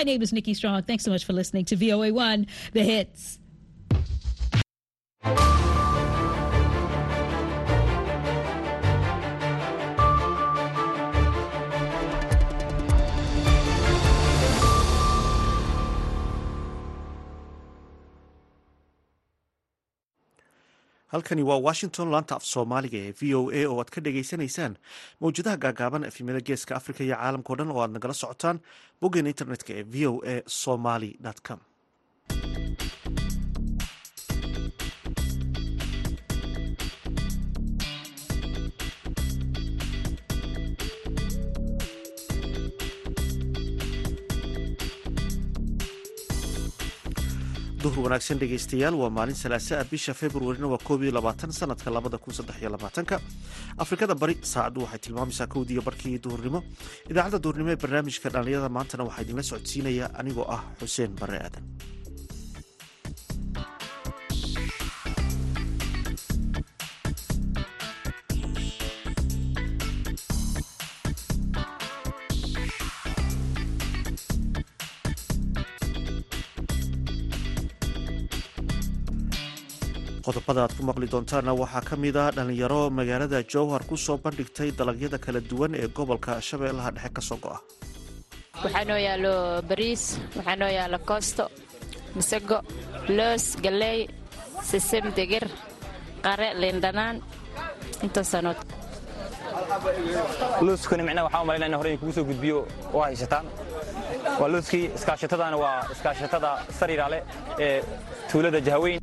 My name is Nikki Strong. Thanks so much for listening to VOA1, The Hits. Halkani waa washington laanta af soomaaliga ee v o a oo aad ka dhagaysanaysaan mawjadaha gaagaaban efimada geeska africa iyo caalamkao dhan oo aad nagala socotaan boggeena internetka ee v o a somaly com duhur wanaagsan dhegaystayaal waa maalin salaasaa bisha februarina waa koob iyo labaatan sanadka labada kun saddex iyo labaatanka. Afrikada bari saacaddu waxay tilmaamaysaa kowdiiyo barkii duhurnimo. Idaacadda duhurnimo ee barnaamijka dhallinyarada maantana waxaa idinla socodsiinaya anigoo ah xuseen bare aadan qodobada aad ku maqli doontaana waxaa ka mid ah dhallinyaro magaalada jowhar ku soo bandhigtay dalagyada kala duwan ee gobolka shabeellaha dhexe ka soo go'a. Waxaa noo yaallo bariis waxaa noo yaallo koosto masago loos galley sisem degir qare liindhanaan intaasanood looskani micnaha waxaan u malaynaa in hore in kugu soo gudbiyo oo haysataan. Waa looskii iskaashatadana waa iskaashatada sariiraale ee tuulada jahaweyn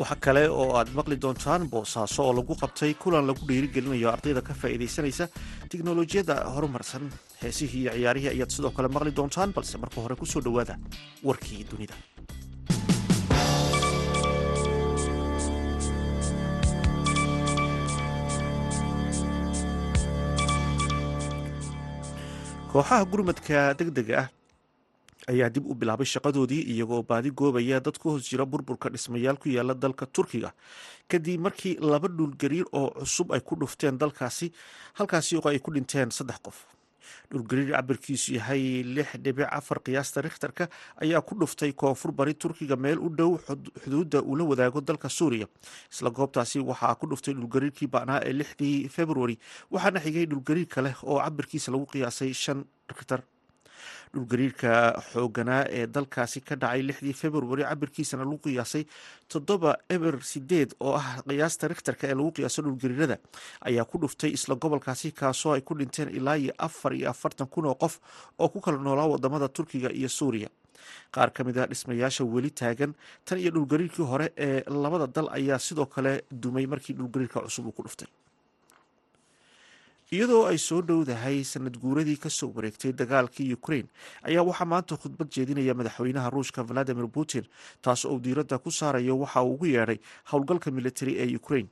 waxa kale oo aad maqli doontaan boosaaso oo lagu qabtay kulan lagu dhiirigelinayo ardayda ka faa'iidaysanaysa tiknolojiyadda horumarsan heesihii iyo ciyaarihii ayaad sidoo kale maqli doontaan balse marka hore ku soo dhowaada warkii dunida. Kooxaha gurmadka deg dega ah ayaa dib u bilaabay shaqadoodii iyagoo baadi goobaya dad ku hoos jira burburka dhismayaal ku yaalla dalka turkiga. Kadib markii laba dhulgariir oo cusub ay ku dhufteen dalkaasi halkaasi oo ay ku dhinteen saddex qof. Dhulgariir cabirkiisu yahay lix dhibic afar qiyaasta rikhtarka ayaa ku dhuftay koonfur bari turkiga meel u dhow xuduudda uu la wadaago dalka suuriya. Isla goobtaasi waxaa ku dhuftay dhulgariirkii ba'naa ee lixdii februari waxaana xigay dhulgariir kale oo cabirkiisa lagu qiyaasay shan rikhtar dhulgariirka xooganaa ee dalkaasi ka dhacay lixdii februari cabirkiisana lagu qiyaasay toddoba eber sideed oo ah qiyaasta rikhtarka ee lagu qiyaaso dhulgariirada ayaa ku dhuftay isla gobolkaasi kaasoo ay ku dhinteen ilaa iyo afar iyo afartan kun oo qof oo ku kala noolaa waddamada turkiga iyo suuriya. Qaar ka mid ah dhismayaasha weli taagan tan iyo dhulgariirkii hore ee labada dal ayaa sidoo kale dumay markii dhulgariirka cusub uu ku dhuftay iyadoo ay soo dhowdahay sanad guuradii ka soo wareegtay dagaalkii ukraine ayaa waxaa maanta khudbad jeedinaya madaxweynaha ruushka valadimir putin taas oo diiradda ku saarayo waxa uu ugu yeedhay howlgalka militari ee ukraine.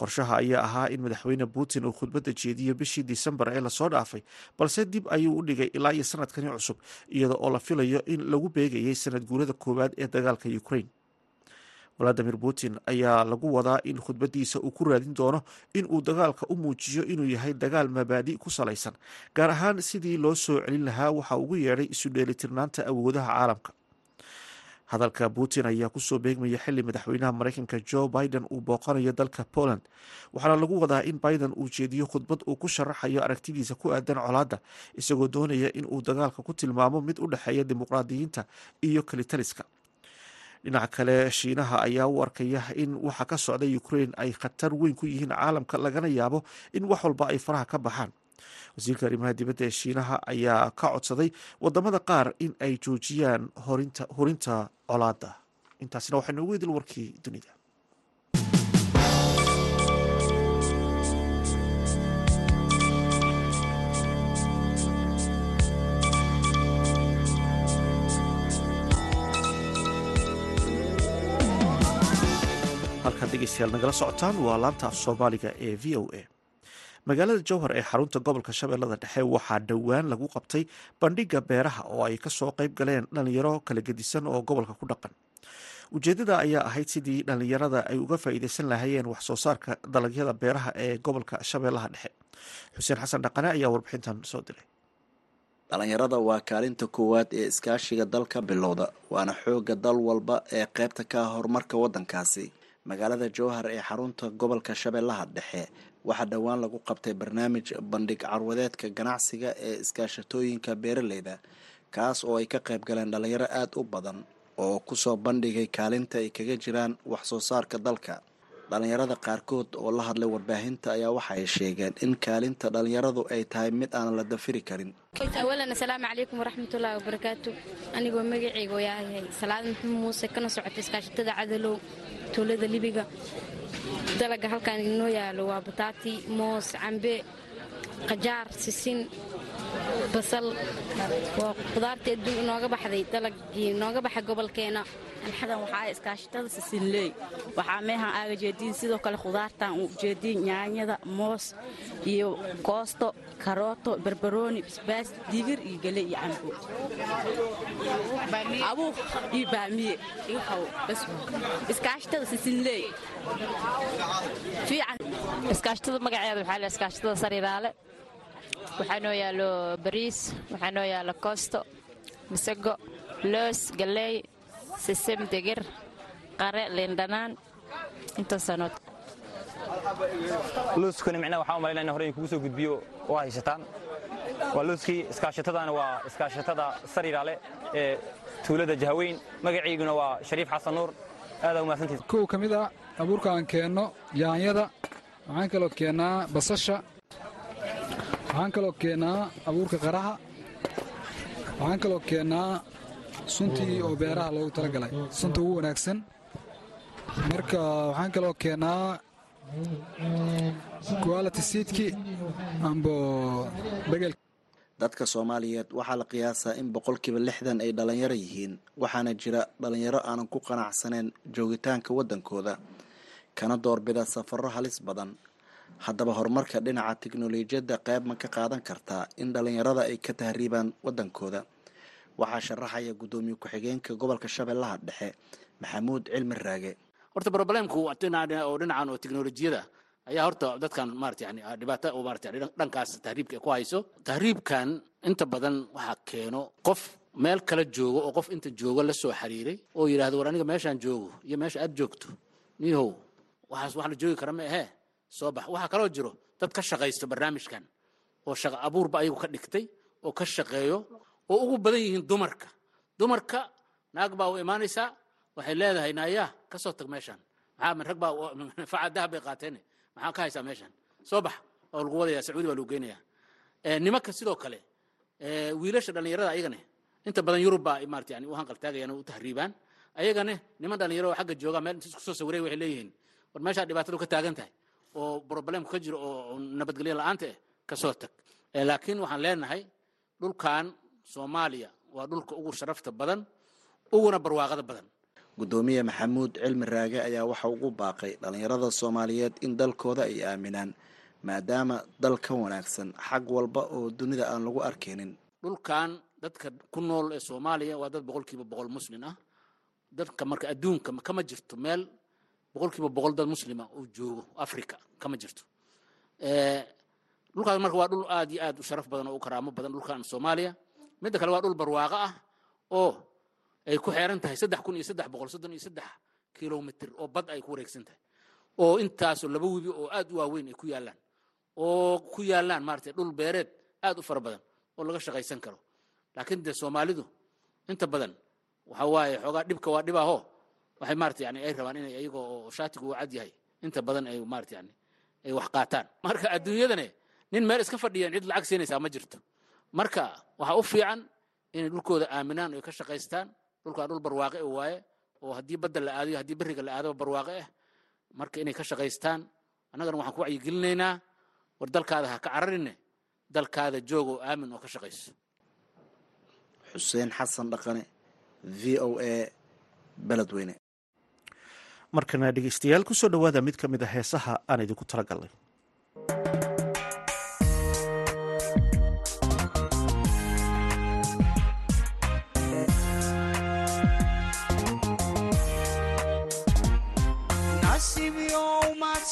Qorshaha ayaa ahaa in madaxweyne putin uu khudbadda jeediyo bishii disembar ee la soo dhaafay balse dib ayuu u dhigay ilaa iyo sanadkani cusub iyada oo la filayo in lagu beegayay sanad guurada koowaad ee dagaalka ukraine valadimir putin ayaa lagu wadaa in khudbadiisa uu ku raadin doono in uu dagaalka u muujiyo inuu yahay dagaal mabaadi ku salaysan. Gaar ahaan sidii loo soo celin lahaa waxa ugu yeedhay isu dheelitirnaanta awoodaha caalamka. Hadalka putin ayaa ku soo beegmaya xili madaxweynaha mareykanka joe biden uu booqanayo dalka poland. Waxaana lagu wadaa in biden uu jeediyo khudbad uu ku sharaxayo aragtidiisa ku aadan colaadda isagoo doonaya in uu dagaalka ku tilmaamo mid u dhexeeya dimuqraadiyiinta iyo kalitaliska dhinaca kale shiinaha ayaa u arkaya in waxa ka socda ukraine ay khatar weyn ku yihiin caalamka lagana yaabo in wax walba ay faraha ka baxaan. Wasiirka arrimaha dibadda ee shiinaha ayaa ka codsaday waddamada qaar in ay joojiyaan hurinta colaada intaasina waxaa noogu idil warkii dunida halkaad dhegeystayaal nagala socotaan waa laanta af soomaaliga ee v o a. Magaalada jowhar ee xarunta gobolka shabeellada dhexe waxaa dhowaan lagu qabtay bandhiga beeraha oo ay ka soo qayb galeen dhalinyaro kala gedisan oo gobolka ku dhaqan. Ujeedada ayaa ahayd sidii dhalinyarada ay uga faa'iideysan lahaayeen wax soo saarka dalagyada beeraha ee gobolka shabeellaha dhexe. Xuseen xasan dhaqane ayaa warbixintan soo diray dhallinyarada waa kaalinta koowaad ee iskaashiga dalka bilowda waana xoogga dal walba ee qaybta ka ah horumarka waddankaasi magaalada jowhar ee xarunta gobolka shabeellaha dhexe. Waxaa dhowaan lagu qabtay barnaamij bandhig carwadeedka ganacsiga ee iskaashatooyinka beeraleyda kaas oo ay ka qayb galeen dhalinyaro aada u badan oo ku soo bandhigay kaalinta ay kaga jiraan wax soo saarka dalka. Dhalinyarada qaarkood oo la hadlay warbaahinta ayaa waxa ay sheegeen in kaalinta dhalinyaradu ay tahay mid aan la dafiri karin. Awalan asalaamu calaykum waraxmatullaahi wabarakaatu anigoo magacayga oo yahay salaad maxamed muuse kana socota iskaashatada cadalow tuulada libiga. Dalaga halkaan inoo yaalo waa bataati moos cambe qajaar sisin basal. Waa qudaartii adduun inooga baxday dalagii inooga baxa gobolkeena alxadan waxaa iskaashatada sisinleey waxaa meehan aaga jeediin sidoo kale khudaartan u jeediin nyaanyada moos iyo koosto karooto barbarooni basbaas digir iyo gele iyo cambo abuuq iyo baamiye iyo xaw bas. Iskaashatada sisinleey fiican. Iskaashatada magaceeda waxaa la iskaashatada sariiraale waxaa noo yaalo bariis waxaa noo yaalo koosto masago loos galley sisem degir qare liindhanaan intaasanood looskani micnaha waxaa u malaynaya in hore in kugu soo gudbiyo. Oo haysataan waa looskii iskaashatadana waa iskaashatada sariiraale ee tuulada jahaweyn. Magaciiguna waa shariif xasan nuur. Aadaa umahadsantiid kow ka mid ah abuurka aan keenno yaanyada. Waxaan kaloo keennaa basasha. Waxaan kaloo keennaa abuurka qaraha. Waxaan kaloo keennaa suntii oo beeraha loogu talagalay. Sunta ugu wanaagsan. Marka waxaan kaloo keennaa quality ambo begel dadka soomaaliyeed waxaa la qiyaasaa in boqolkiiba lixdan ay dhalinyaro yihiin waxaana jira dhalinyaro aanan ku qanacsaneyn joogitaanka waddankooda kana doorbida safarro halis badan. Haddaba horumarka dhinaca tiknolojiyadda qayb ma ka qaadan kartaa in dhalinyarada ay ka tahriibaan waddankooda waxaa sharaxaya guddoomiye ku-xigeenka gobolka shabeellaha dhexe maxamuud cilmi raage. Horta problemku oo dhinacan oo teknolojiyada ayaa horta dadkan maarata yani dhibaato oo maarata yani dhankaas tahriibka ku hayso. Tahriibkan inta badan waxaa keeno qof meel kala joogo oo qof inta joogo la soo xiriiray oo yidhahdo war aniga meeshaan joogo iyo meesha aad joogto niihow waxaas wax la joogi kara ma ahee? Soo bax. Waxaa kaloo jiro dad ka shaqaysto barnaamijkan oo shaqa abuurba ayagu ka dhigtay oo ka shaqeeyo oo ugu badan yihiin dumarka. Dumarka naag baa u imaanaysaa waxay leedahay naayaa ka soo tag meeshaan maxaa rag baa faca dahab bay qaateen. Maxaa ka haysaa meeshaan soo bax oo lagu wadaya sacuudi baa lagu geynayaa. Nimanka sidoo kale wiilasha dhallinyarada ayagane inta badan yurub baa maarata yani u hanqaltaagayaan oo u tahriibaan. Ayagane niman dhallinyaro oo xagga jooga meel isku soo sawiray waxay leeyihiin war meeshaa dhibaatadu ka taagan tahay? Oo problemku ka jiro oo nabadgelyo la'aanta eh ka soo tag. Laakiin waxaan leenahay dhulkan soomaaliya waa dhulka ugu sharafta badan uguna barwaaqada badan. Guddoomiye maxamuud cilmi raage ayaa waxa ugu baaqay dhalinyarada soomaaliyeed in dalkooda ay aaminaan maadaama dal ka wanaagsan xag walba oo dunida aan lagu arkaynin dhulkan dadka ku nool ee soomaaliya waa dad boqolkiiba boqol muslin ah. Dadka marka adduunka kama jirto meel boqolkiiba boqol dad muslima uu joogo africa kama jirto. Dhulkaas marka waa dhul aad iyo aad u sharaf badan oo u karaamo badan dhulkan soomaaliya midda kale waa dhul barwaaqo ah oo ay ku xeeran tahay saddex kun iyo saddex boqol soddon iyo saddex kilomitr oo bad ay ku wareegsan tahay oo intaasoo laba webi oo aad u waaweyn ay ku yaallaan oo ku yaallaan maarata dhul beereed aad u fara badan oo laga shaqaysan karo. Laakiin dee soomaalidu inta badan waxa waaye xoogaa dhibka waa dhibaho waxay maarata yani ay rabaan inay ayagoo oo shaatigu uu cad yahay inta badan ay maarata yani ay wax qaataan. Marka adduunyadane nin meel iska fadhiyan cid lacag siinaysaa ma jirto marka waxaa u fiican inay dhulkooda aaminaan oy ka shaqaystaan. Dhulkaa dhul barwaaqe oo waaye oo haddii badda la aadayo haddii beriga la aadaba barwaaqe ah marka inay ka shaqaystaan. Annagana waxaan ku wacyigelinaynaa war dalkaada ha ka cararine dalkaada joog oo aamin oo ka shaqayso. Xuseen xasan dhaqane v o a beledweyne. Markana dhegeystayaal ku soo dhowaada mid ka mid a heesaha aan idinku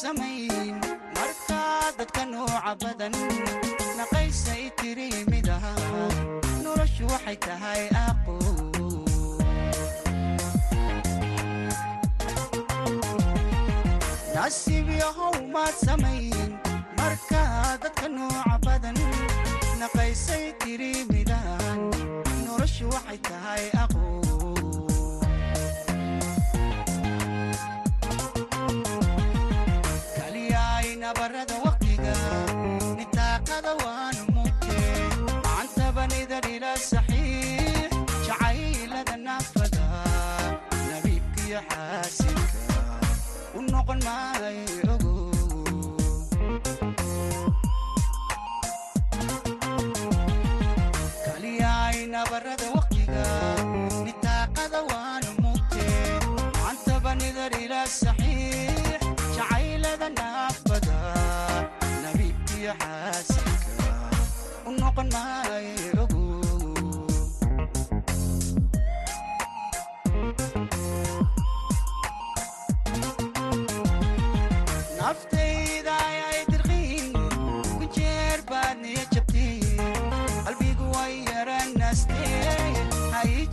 talagalnay markaa dadka nooca badan naqaysay tiri ahaa waxay tahay aqo nasiib maad samayn markaa dadka nooca badan naqaysay tiri noloshu waxay tahay aqo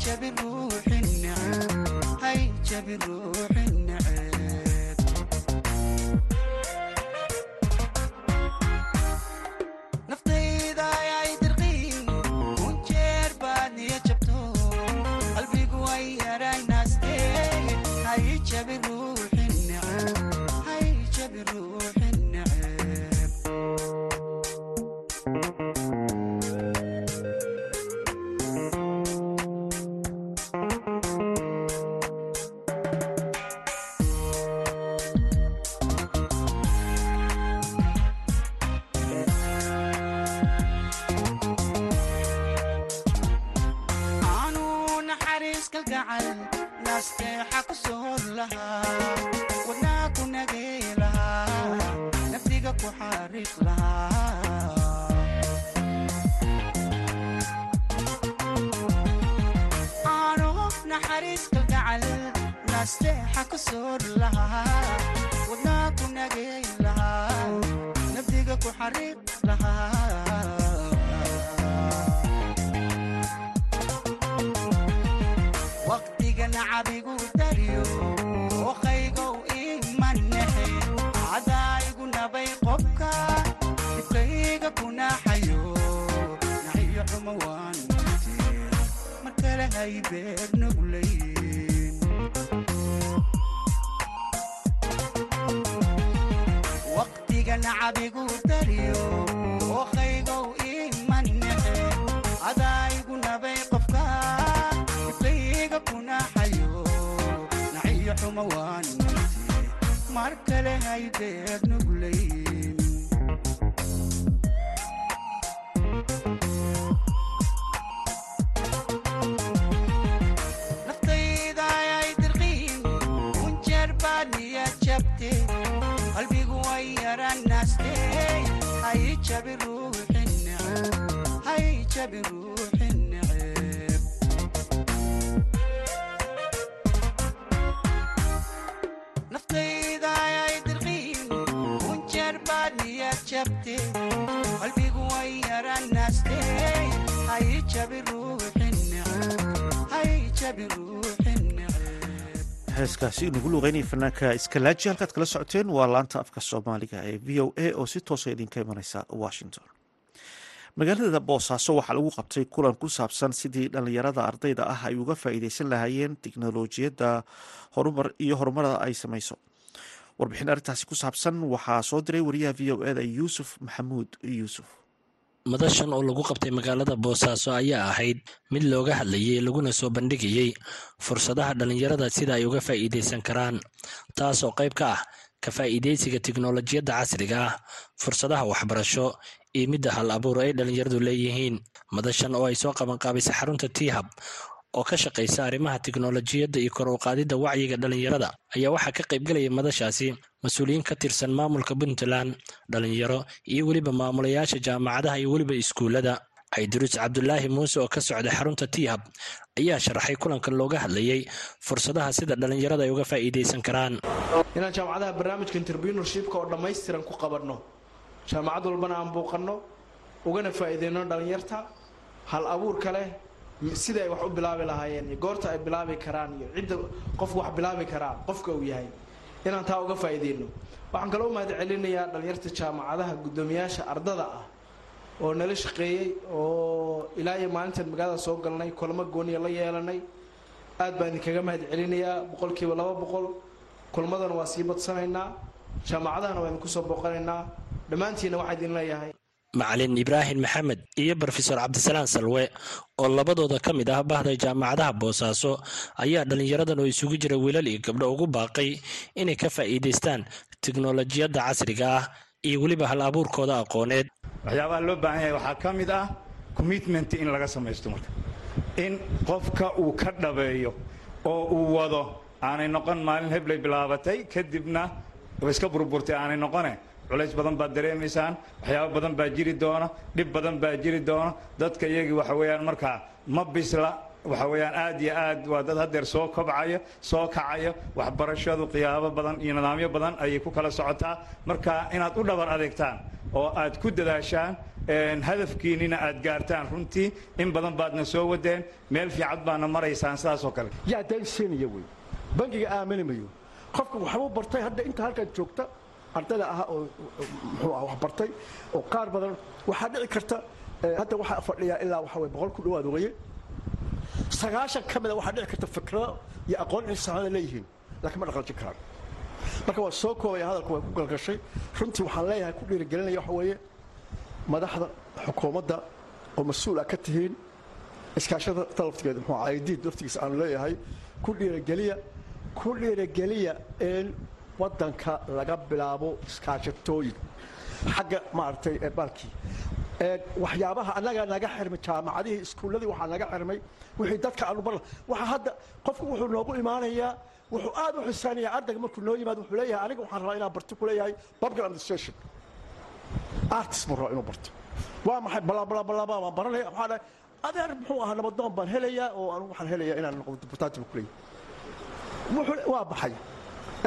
hay jabi ruuxi neceb hay jabi ruuxi naxariis kalgacal nasteexa ku soor lahaa wadnaa ku nagay lahaa naftiga ku xariiq lahaa waqtiga nacabigu dariyo oqaygow imanexe cadaayigu nabay qobka dibkayga kunaxayo naxiyo xumo waan mutee mar nacabigu dariyo oqaygow imanexe cadaayigu nabay qofka dibkayga kunaxayo naxiyo xumo waan mutee mar kale hay jabi ruuxi neceb hay jabi ruuxi neceb naftayda ayay dirqiin kunjeer baad niya jabte qalbigu way yaranaste hay jabi ruuxi neceb hay jabi ruuxi neceb heeskaasi inugu luuqeynaya fanaanka iskalaaji halkaad kala socoteen waa laanta afka soomaaliga ee v o a oo si toosa idinka imaneysa washington. Magaalada boosaaso waxaa lagu qabtay kulan ku saabsan sidii dhallinyarada ardayda ah ay uga faa'iideysan lahaayeen tiknolojiyadda horumar iyo horumarada ay sameyso warbixin arrintaasi ku saabsan waxaa soo diray wariyaha v o eda yuusuf maxamuud yuusuf madashan oo lagu qabtay magaalada boosaaso ayaa ahayd mid looga hadlayay laguna soo bandhigayey fursadaha dhallinyarada sida ay uga faa'iideysan karaan taas oo qayb ka ah ka faa'iideysiga tiknolojiyadda casriga ah fursadaha waxbarasho iyo midda hal abuur ay dhallinyaradu leeyihiin. Madashan oo ay soo qabanqaabisay xarunta tihab oo ka shaqaysa arrimaha tiknolojiyadda iyo kor u qaadidda wacyiga dhallinyarada ayaa waxaa ka qaybgelaya madashaasi mas'uuliyiin ka tirsan maamulka puntland dhallinyaro iyo weliba maamulayaasha jaamacadaha iyo weliba iskuullada. Caydiruus cabdulaahi muuse oo ka socday xarunta tihab ayaa sharaxay kulankan looga hadlayey fursadaha sida dhallinyarada ay uga faa'iideysan karaan. Inaan jaamacadaha barnaamijka interpreneurshipka oo dhammaystiran ku qabanno jaamacad walbana aan buuqanno ugana faa'iideyno dhallinyarta hal abuurka leh sida ay wax u bilaabi lahaayeen iyo goorta ay bilaabi karaan iyo cidda qofku wax bilaabi karaa qofka uu yahay inaan taa uga faa'iideyno. Waxaan kaloo mahad celinayaa dhallinyarta jaamacadaha guddoomiyaasha ardada ah oo nala shaqeeyey oo ilaa iyo maalintan magaalada soo galnay kulamo gooniya la yeelanay. Aad baan idinkaga mahad celinayaa boqolkiiba laba boqol. Kulmadana waa sii badsanaynaa jaamacadahana waa idinku soo booqanaynaa. Dhammaantiina waxaa idin leeyahay macalin ibraahim maxamed iyo brofesor cabdisalaan salwe oo labadooda ka mid ah bahda jaamacadaha boosaaso ayaa dhallinyaradan oo isugu jira wiilal iyo gabdho ugu baaqay inay ka faa'iidaystaan tiknolojiyadda casriga ah iyo weliba hal abuurkooda aqooneed. Waxyaabaha loo baahan yahay waxaa ka mid ah commitment in laga samaysto marka. In qofka uu ka dhabeeyo oo uu wado aanay noqon maalin heblay bilaabatay kadibna iska burburtay aanay noqone culays badan baad dareemaysaan waxyaabo badan baa jiri doona dhib badan baa jiri doona dadka iyagii waxa weeyaan markaa ma bisla waxa weeyaan aad iyo aad waa dad haddeer soo kobcaya soo kacaya waxbarashadu qiyaabo badan iyo nidaamyo badan ayay ku kala socotaa. Marka inaad u dhabar adeegtaan oo aad ku dadaashaan hadafkiinina aad gaartaan runtii in badan baadna soo wadeen meel fiicad baana maraysaan sidaasoo kale. Yaa daynsiinaya wey bangiga aamini mayo. Qofka waxbuu bartay hadda inta halkan joogta ardada ah oo muxuu ah wax bartay oo qaar badan waxaa dhici karta hadda waxaa fadhiyaa ilaa waxa weye boqol ku dhawaad weye sagaashan ka mida waxaa dhici karta fikrado iyo aqoon insaanada leeyihiin laakiin ma dhaqaljin karaan. Marka waa soo koobaya hadalka waa ku galgashay. Runtii waxaan leeyahay ku dhiirigelinaya waxa weeye madaxda xukuumadda oo mas'uul ah ka tihiin iskaashada talaftigeeda muxuu aydiid laftigiisa aan leeyahay ku dhiirigeliya ku dhiirigeliya in waddanka laga bilaabo iskaashatooyin. Xagga maaragtay baalkii waxyaabaha annaga naga xirmay jaamacadihii iskuulladii waxaa naga xirmay wixii dadka aanu bar waxaa hadda qofku wuxuu noogu imaanayaa wuxuu aad u xisaanayaa ardayga markuu noo yimaado wuxuu leeyahay aniga waxaan rabaa inaan barto ku leeyahay public administration. Artist buu rabaa inuu barto. Waa maxay balabalabalaba waan baranaya waxaa dhahay adeer muxuu ahaa nabadoon baan helayaa oo anigu waxaan helayaa inaan noqdo deputaati buu ku leeyahay. Wuxuu waa baxay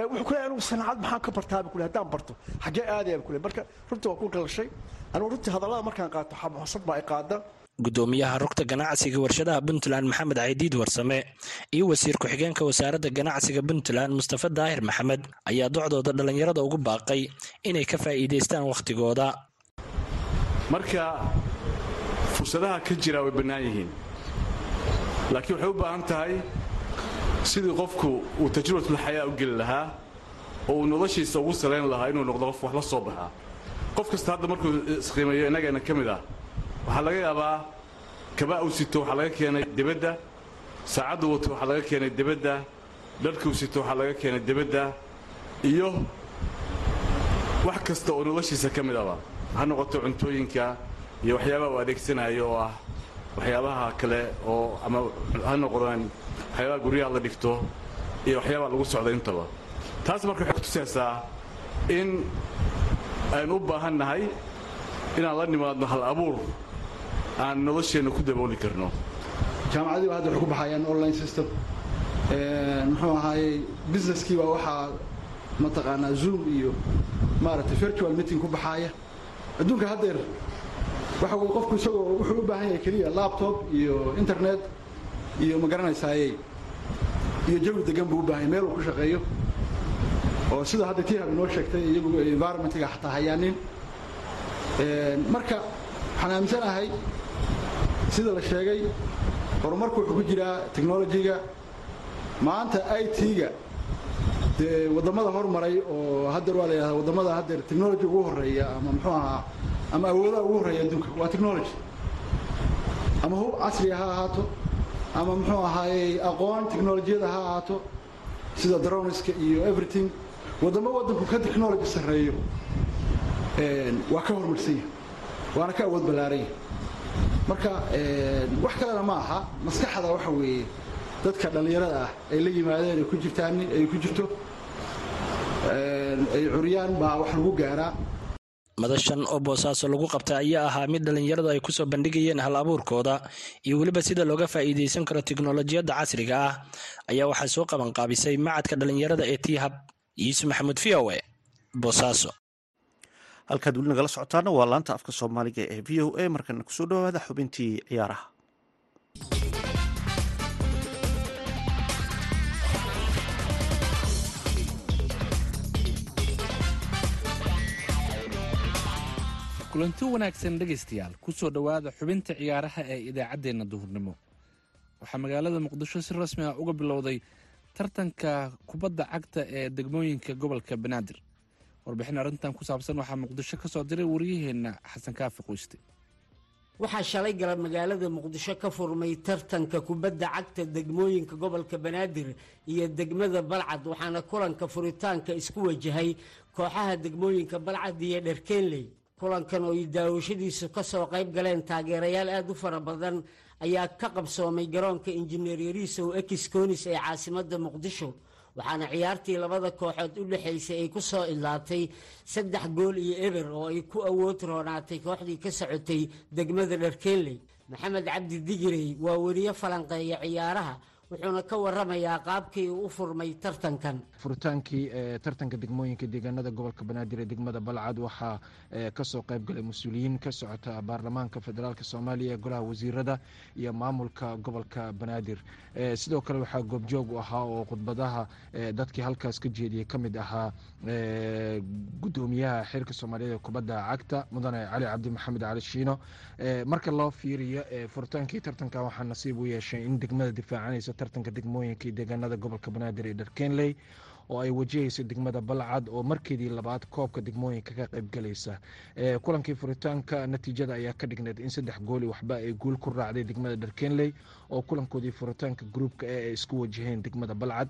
wuxuu ku leeyahay anigu sanacad maxaan ka bartaa? buu ku leeyahay. Haddaan barto xaggee aadaya buu ku leeyahay. Marka runtii waa ku galashay anigu runtii hadallada markaan qaato xabxasad baa ay qaada gudoomiyaha rugta ganacsiga warshadaha puntland maxamed caydiid warsame iyo wasiir ku-xigeenka wasaaradda ganacsiga puntland mustafa daahir maxamed ayaa docdooda dhallinyarada ugu baaqay inay ka faa'iidaystaan wakhtigooda marka fursadaha ka jira way bannaan yihiin laakiin waxay u baahan tahay sidii qofku uu tajrubatulxayaa u geli lahaa oo uu noloshiisa ugu salayn lahaa inuu noqdo qof wax la soo baxaa qof kasta hadda markuu isqiimeeyo innageenna ka mid ah waxaa laga yaabaa kabaa uu sito waxaa laga keenay debadda saacaddu wato waxaa laga keenay debadda dharkuu sito waxaa laga keenay debadda iyo wax kasta oo noloshiisa ka mid aba ha noqoto cuntooyinka iyo waxyaabaha uu adeegsanayo oo ah waxyaabaha kale oo ama ha noqdaan waxyaabaha guryaha la dhigto iyo waxyaabaha lagu socda intaba. Taas marka waxay kutusaysaa in aynu u baahan nahay inaan la nimaadno hal abuur aan nolosheenna ku dabooli karno. Jaamacadii hadda waxay ku baxayaan online system. Muxuu ahaayey businesskii baa waxaa mataqaanaa zoom iyo maaragtay virtual meeting ku baxaaya. Adduunka haddeer waxa qofku isagoo wuxuu u baahan yahay keliya laptop iyo internet iyo ma garanaysaaye? Iyo jawi degan buu u baahan yahay meel uu ku shaqeeyo? Oo sida hadda tii hab inoo sheegtay iyagu environmentiga xataa hayaanin. Marka waxaan aaminsanahay sida la sheegay horumarku wuxuu ku jiraa technolojiga maanta i t-ga dee waddamada hormaray oo haddeer waa la yidhahdaa waddamada haddeer technology ugu horreeya ama muxuu ahaa ama awoodaha ugu horreeya adduunka waa technology. Ama hub casriga ha ahaato ama muxuu ahaayey aqoon technolojiyada ha ahaato sida droniska iyo everything. Waddamo waddanku ka technology sarreeyo waa ka horumarsan yahay waana ka awood ballaaran yahay. Marka wax kalena ma aha maskaxda waxa weeye dadka dhallinyarada ah ay la yimaadeen ay ku jirtaan ay ku jirto ay curiyaan baa wax lagu gaaraa madashan oo boosaaso lagu qabtay ayaa ahaa mid dhallinyaradu ay ku soo bandhigayeen hal abuurkooda iyo weliba sida looga faa'iidaysan karo tiknolojiyadda casriga ah ayaa waxaa soo qabanqaabisay macadka dhallinyarada ee tiihab yuusuf maxamuud v o e boosaaso. Halkaad weli nagala socotaana waa laanta afka soomaaliga ee v o a. Markana ku soo dhawaada xubintii ciyaaraha kulanti wanaagsan dhegaystayaal ku soo dhowaada xubinta ciyaaraha ee idaacaddeenna duhurnimo. Waxaa magaalada muqdisho si rasmi ah uga bilowday tartanka kubadda cagta ee degmooyinka gobolka banaadir. Warbixin arrintan ku saabsan waxaa muqdisho ka soo diray waryaheenna xasan kaafi qoyste. Waxaa shalay gala magaalada muqdisho ka furmay tartanka kubadda cagta degmooyinka gobolka banaadir iyo degmada balcad waxaana kulanka furitaanka isku wajahay kooxaha degmooyinka balcad iyo dherkeenley kulankan oo ay daawashadiisu ka soo qayb galeen taageerayaal aada u fara badan ayaa ka qabsoomay garoonka injineer yariisow ekiskonis ee caasimadda muqdisho waxaana ciyaartii labada kooxood u dhexaysay ay ku soo idlaatay saddex gool iyo eber oo ay ku awood roonaatay kooxdii ka socotay degmada dharkeenley maxamed cabdi digirey waa weriye falanqeeya ciyaaraha wuxuuna ka waramayaa qaabkii uu u furmay tartankan. Furitaankii tartanka degmooyinka deegaanada gobolka banaadir ee degmada balcad waxaa ka soo qayb galay mas'uuliyiin ka socota baarlamaanka federaalk soomaaliya golaha wasiirada iyo maamulka gobolka banaadir. Sidoo kale waxaa goobjoog u ahaa oo khudbadaha dadkii halkaas ka jeediyey ka mid ahaa gudoomiyaha xeerka soomaaliyeed ee kubadda cagta mudane cali cabdi maxamed cali shiino. Marka loo fiiriyo furitaankii tartanka waxaa nasiib u yeeshay in degmada difaacanaysa tartanka degmooyinka deegaanada gobolka banaadir ee dharkenley oo ay wajahaysa degmada balcad oo markeedii labaad koobka degmooyinka ka qaybgalaysa kulankii furitaanka natiijada ayaa ka dhigneed in saddex gooli waxba ay guul ku raacday degmada dharkenley oo kulankoodii furitaanka gruubka ee ay isku wajaheen degmada balcad.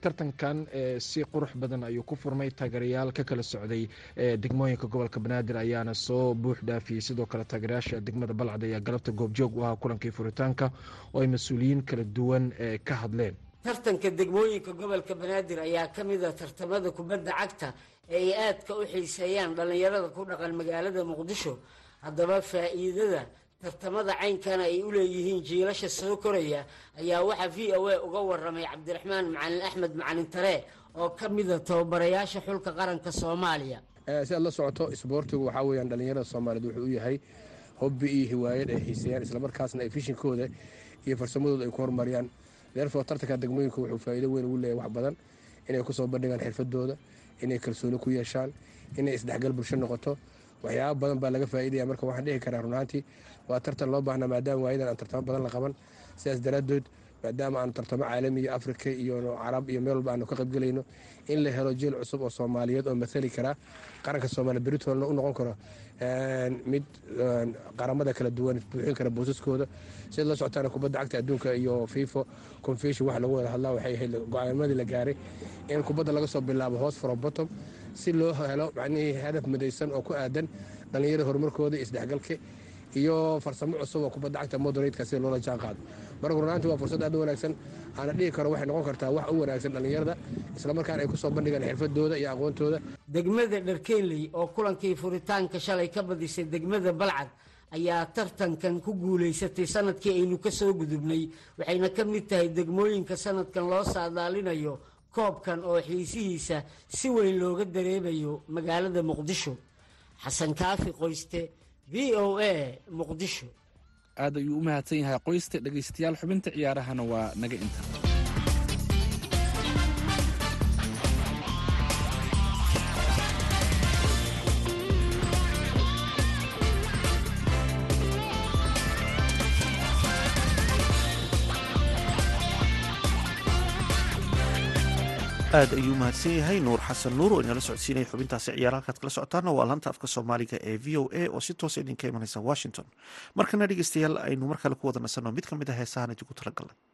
Tartankan si qurux badan ayuu ku furmay taageerayaal ka kala socday degmooyinka gobolka banaadir ayaana soo buux dhaafiyey. Sidoo kale taageerayaasha degmada balcad ayaa galabta goobjoog u ahaa kulankii furitaanka oo ay mas'uuliyiin kala duwan ka hadleen tartanka degmooyinka gobolka banaadir ayaa ka mid a tartamada kubadda cagta ee ay aadka u xiiseeyaan dhallinyarada ku dhaqan magaalada muqdisho. Haddaba faa'iidada tartamada caynkana ay u leeyihiin jiilasha soo koraya ayaa waxaa v o a uga waramay cabdiraxmaan macalin axmed macalin tare oo ka mida tababarayaasha xulka qaranka soomaaliya. Si aad la socoto isboortigu waxaa weyaan dhallinyarada soomaaliyeed wuxuu u yahay hobbi iyo hiwaayad ay xiiseeyaan islamarkaasna ay fishinkooda iyo farsamadooda ay ku horumariyaan deerfoo tartanka degmooyinka wuxuu faa'iido weyn ugu leeyahy wax badan. Inay ku soo bandhigaan xirfadooda inay kalsooni ku yeeshaan inay isdhexgal bulsho noqoto. Waxyaaba badan baa laga faa'iidaya marka waxaan dhihi karaa runaantii waa tartan loo baahnaa maadaama waayadan aan tartamo badan la qaban. Sidaas daraaddood maadaama aanu tartamo caalamiya afrika iyo carab iyo meel walba aanu ka qaybgelayno in la helo jeel cusub oo soomaaliyeed oo mathali karaa qaranka soomaaliya beritoolna u noqon karo mid qaramada kala duwan buuxin kara boosaskooda sida la socotaana kubadda cagta adduunka iyo fifo confession waxa lagu wada hadlaa waxay ahayd go'aamadii la gaaray in kubadda laga soo bilaabo hoos from bottom. Si loo helo macnihii hadaf midaysan oo ku aadan dhallinyarada horumarkooda isdhexgalka iyo farsamo cusub oo kubadda cagta moderatka sida loola jaan qaado marka runaantii waa fursad aad u wanaagsan aana dhihi karo waxay noqon kartaa wax u wanaagsan dhallinyarada islamarkaana ay ku soo bandhigaan xirfadooda iyo aqoontooda. Degmada dharkeenley oo kulankii furitaanka shalay ka badisay degmada balcad ayaa tartankan ku guulaysatay sannadkii aynu ka soo gudubnay waxayna ka mid tahay degmooyinka sanadkan loo saadaalinayo koobkan oo xiisihiisa si weyn looga dareemayo magaalada muqdisho. Xasan kaafi qoyste v o a muqdisho. Aad ayuu u mahadsan yahay qoysta dhegaystayaal xubinta ciyaarahana waa naga inta aad ayuu mahadsan yahay nuur xasan nuur oo inala socodsiinaya xubintaasi ciyaar halkaad kala socotaana waa laanta afka soomaaliga ee v o a oo si toosa idinka imanaysa washington. Markana dhegeystayaal aynu mar kale ku wada nasanno mid ka mid a heesahan idinku talagalnay yahay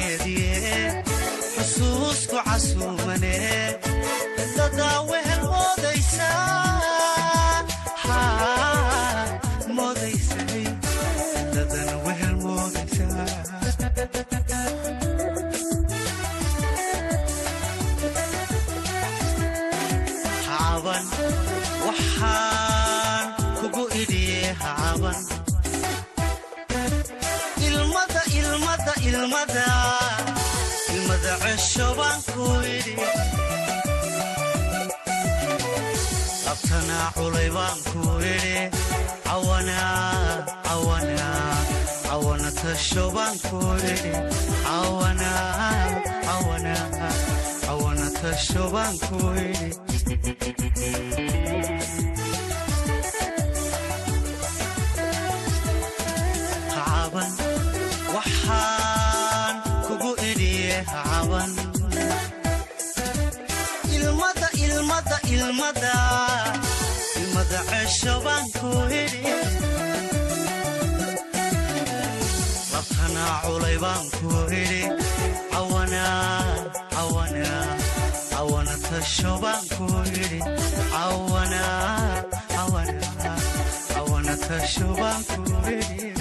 labtanaa culay baan ku idhi cawana tasho baan ku idhi cawana tasho baan ku idhi cesho baan ku idhi labtanaa culay baan ku idhi cawana cawana cawana tasho baan ku idhi cawana cawana cawana tasho baan ku idhi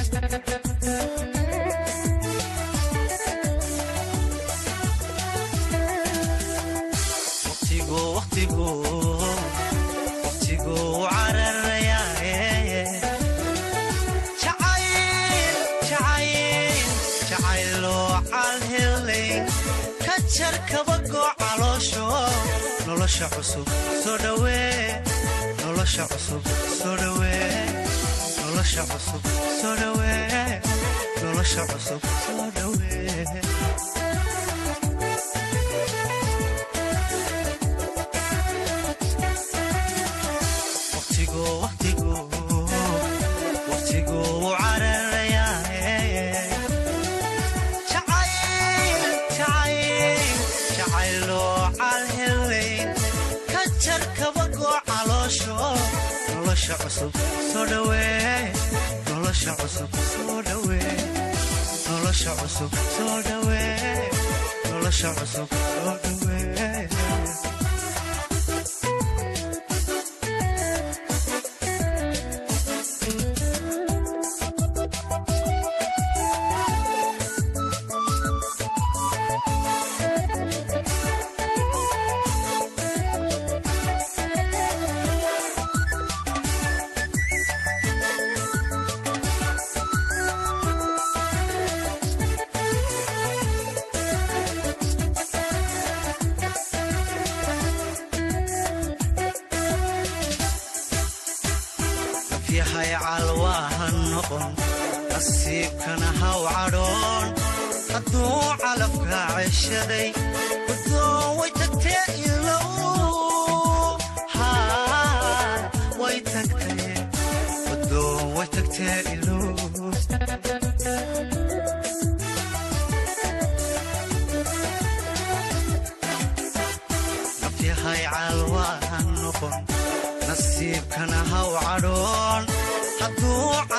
nolosha cusub soo dhawee nolosha cusub soo dhawee yahay calwaaha noqon nasiibkana haw cadhoon. Hadduu calafka ceshaday wadoon way tagtee ilow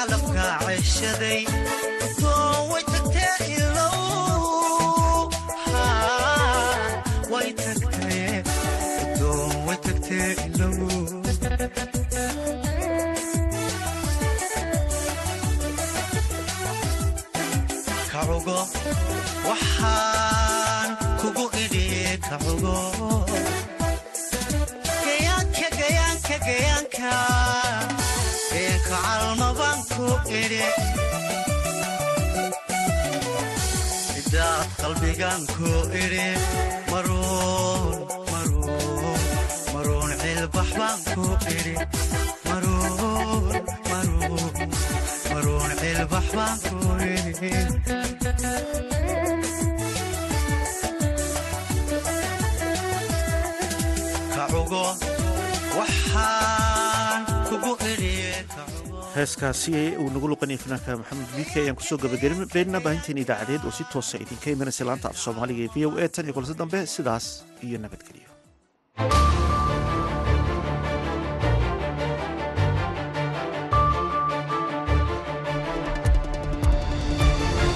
calafka ceshaday wadoon way tagtee ilow haa way tagtee wadoon way tagtee ilow kacugo waxaan kugu idhi kacugo gayaanka gayaanka gayaanka gayaanka calmabaan ku idhi midaad qalbigan ku idhi maruun cilbax baan ku idhi maruun cilbax baan ku idhi heeskaasi uu nagu luqanaya fanaanka maxamed biike ayaan ku soo gabagabeynaa baahinteena idaacadeed oo si toosa idinka imanaysa laanta af soomaaliga ee v o a tan iyo kulse dambe sidaas iyo nabadgelyo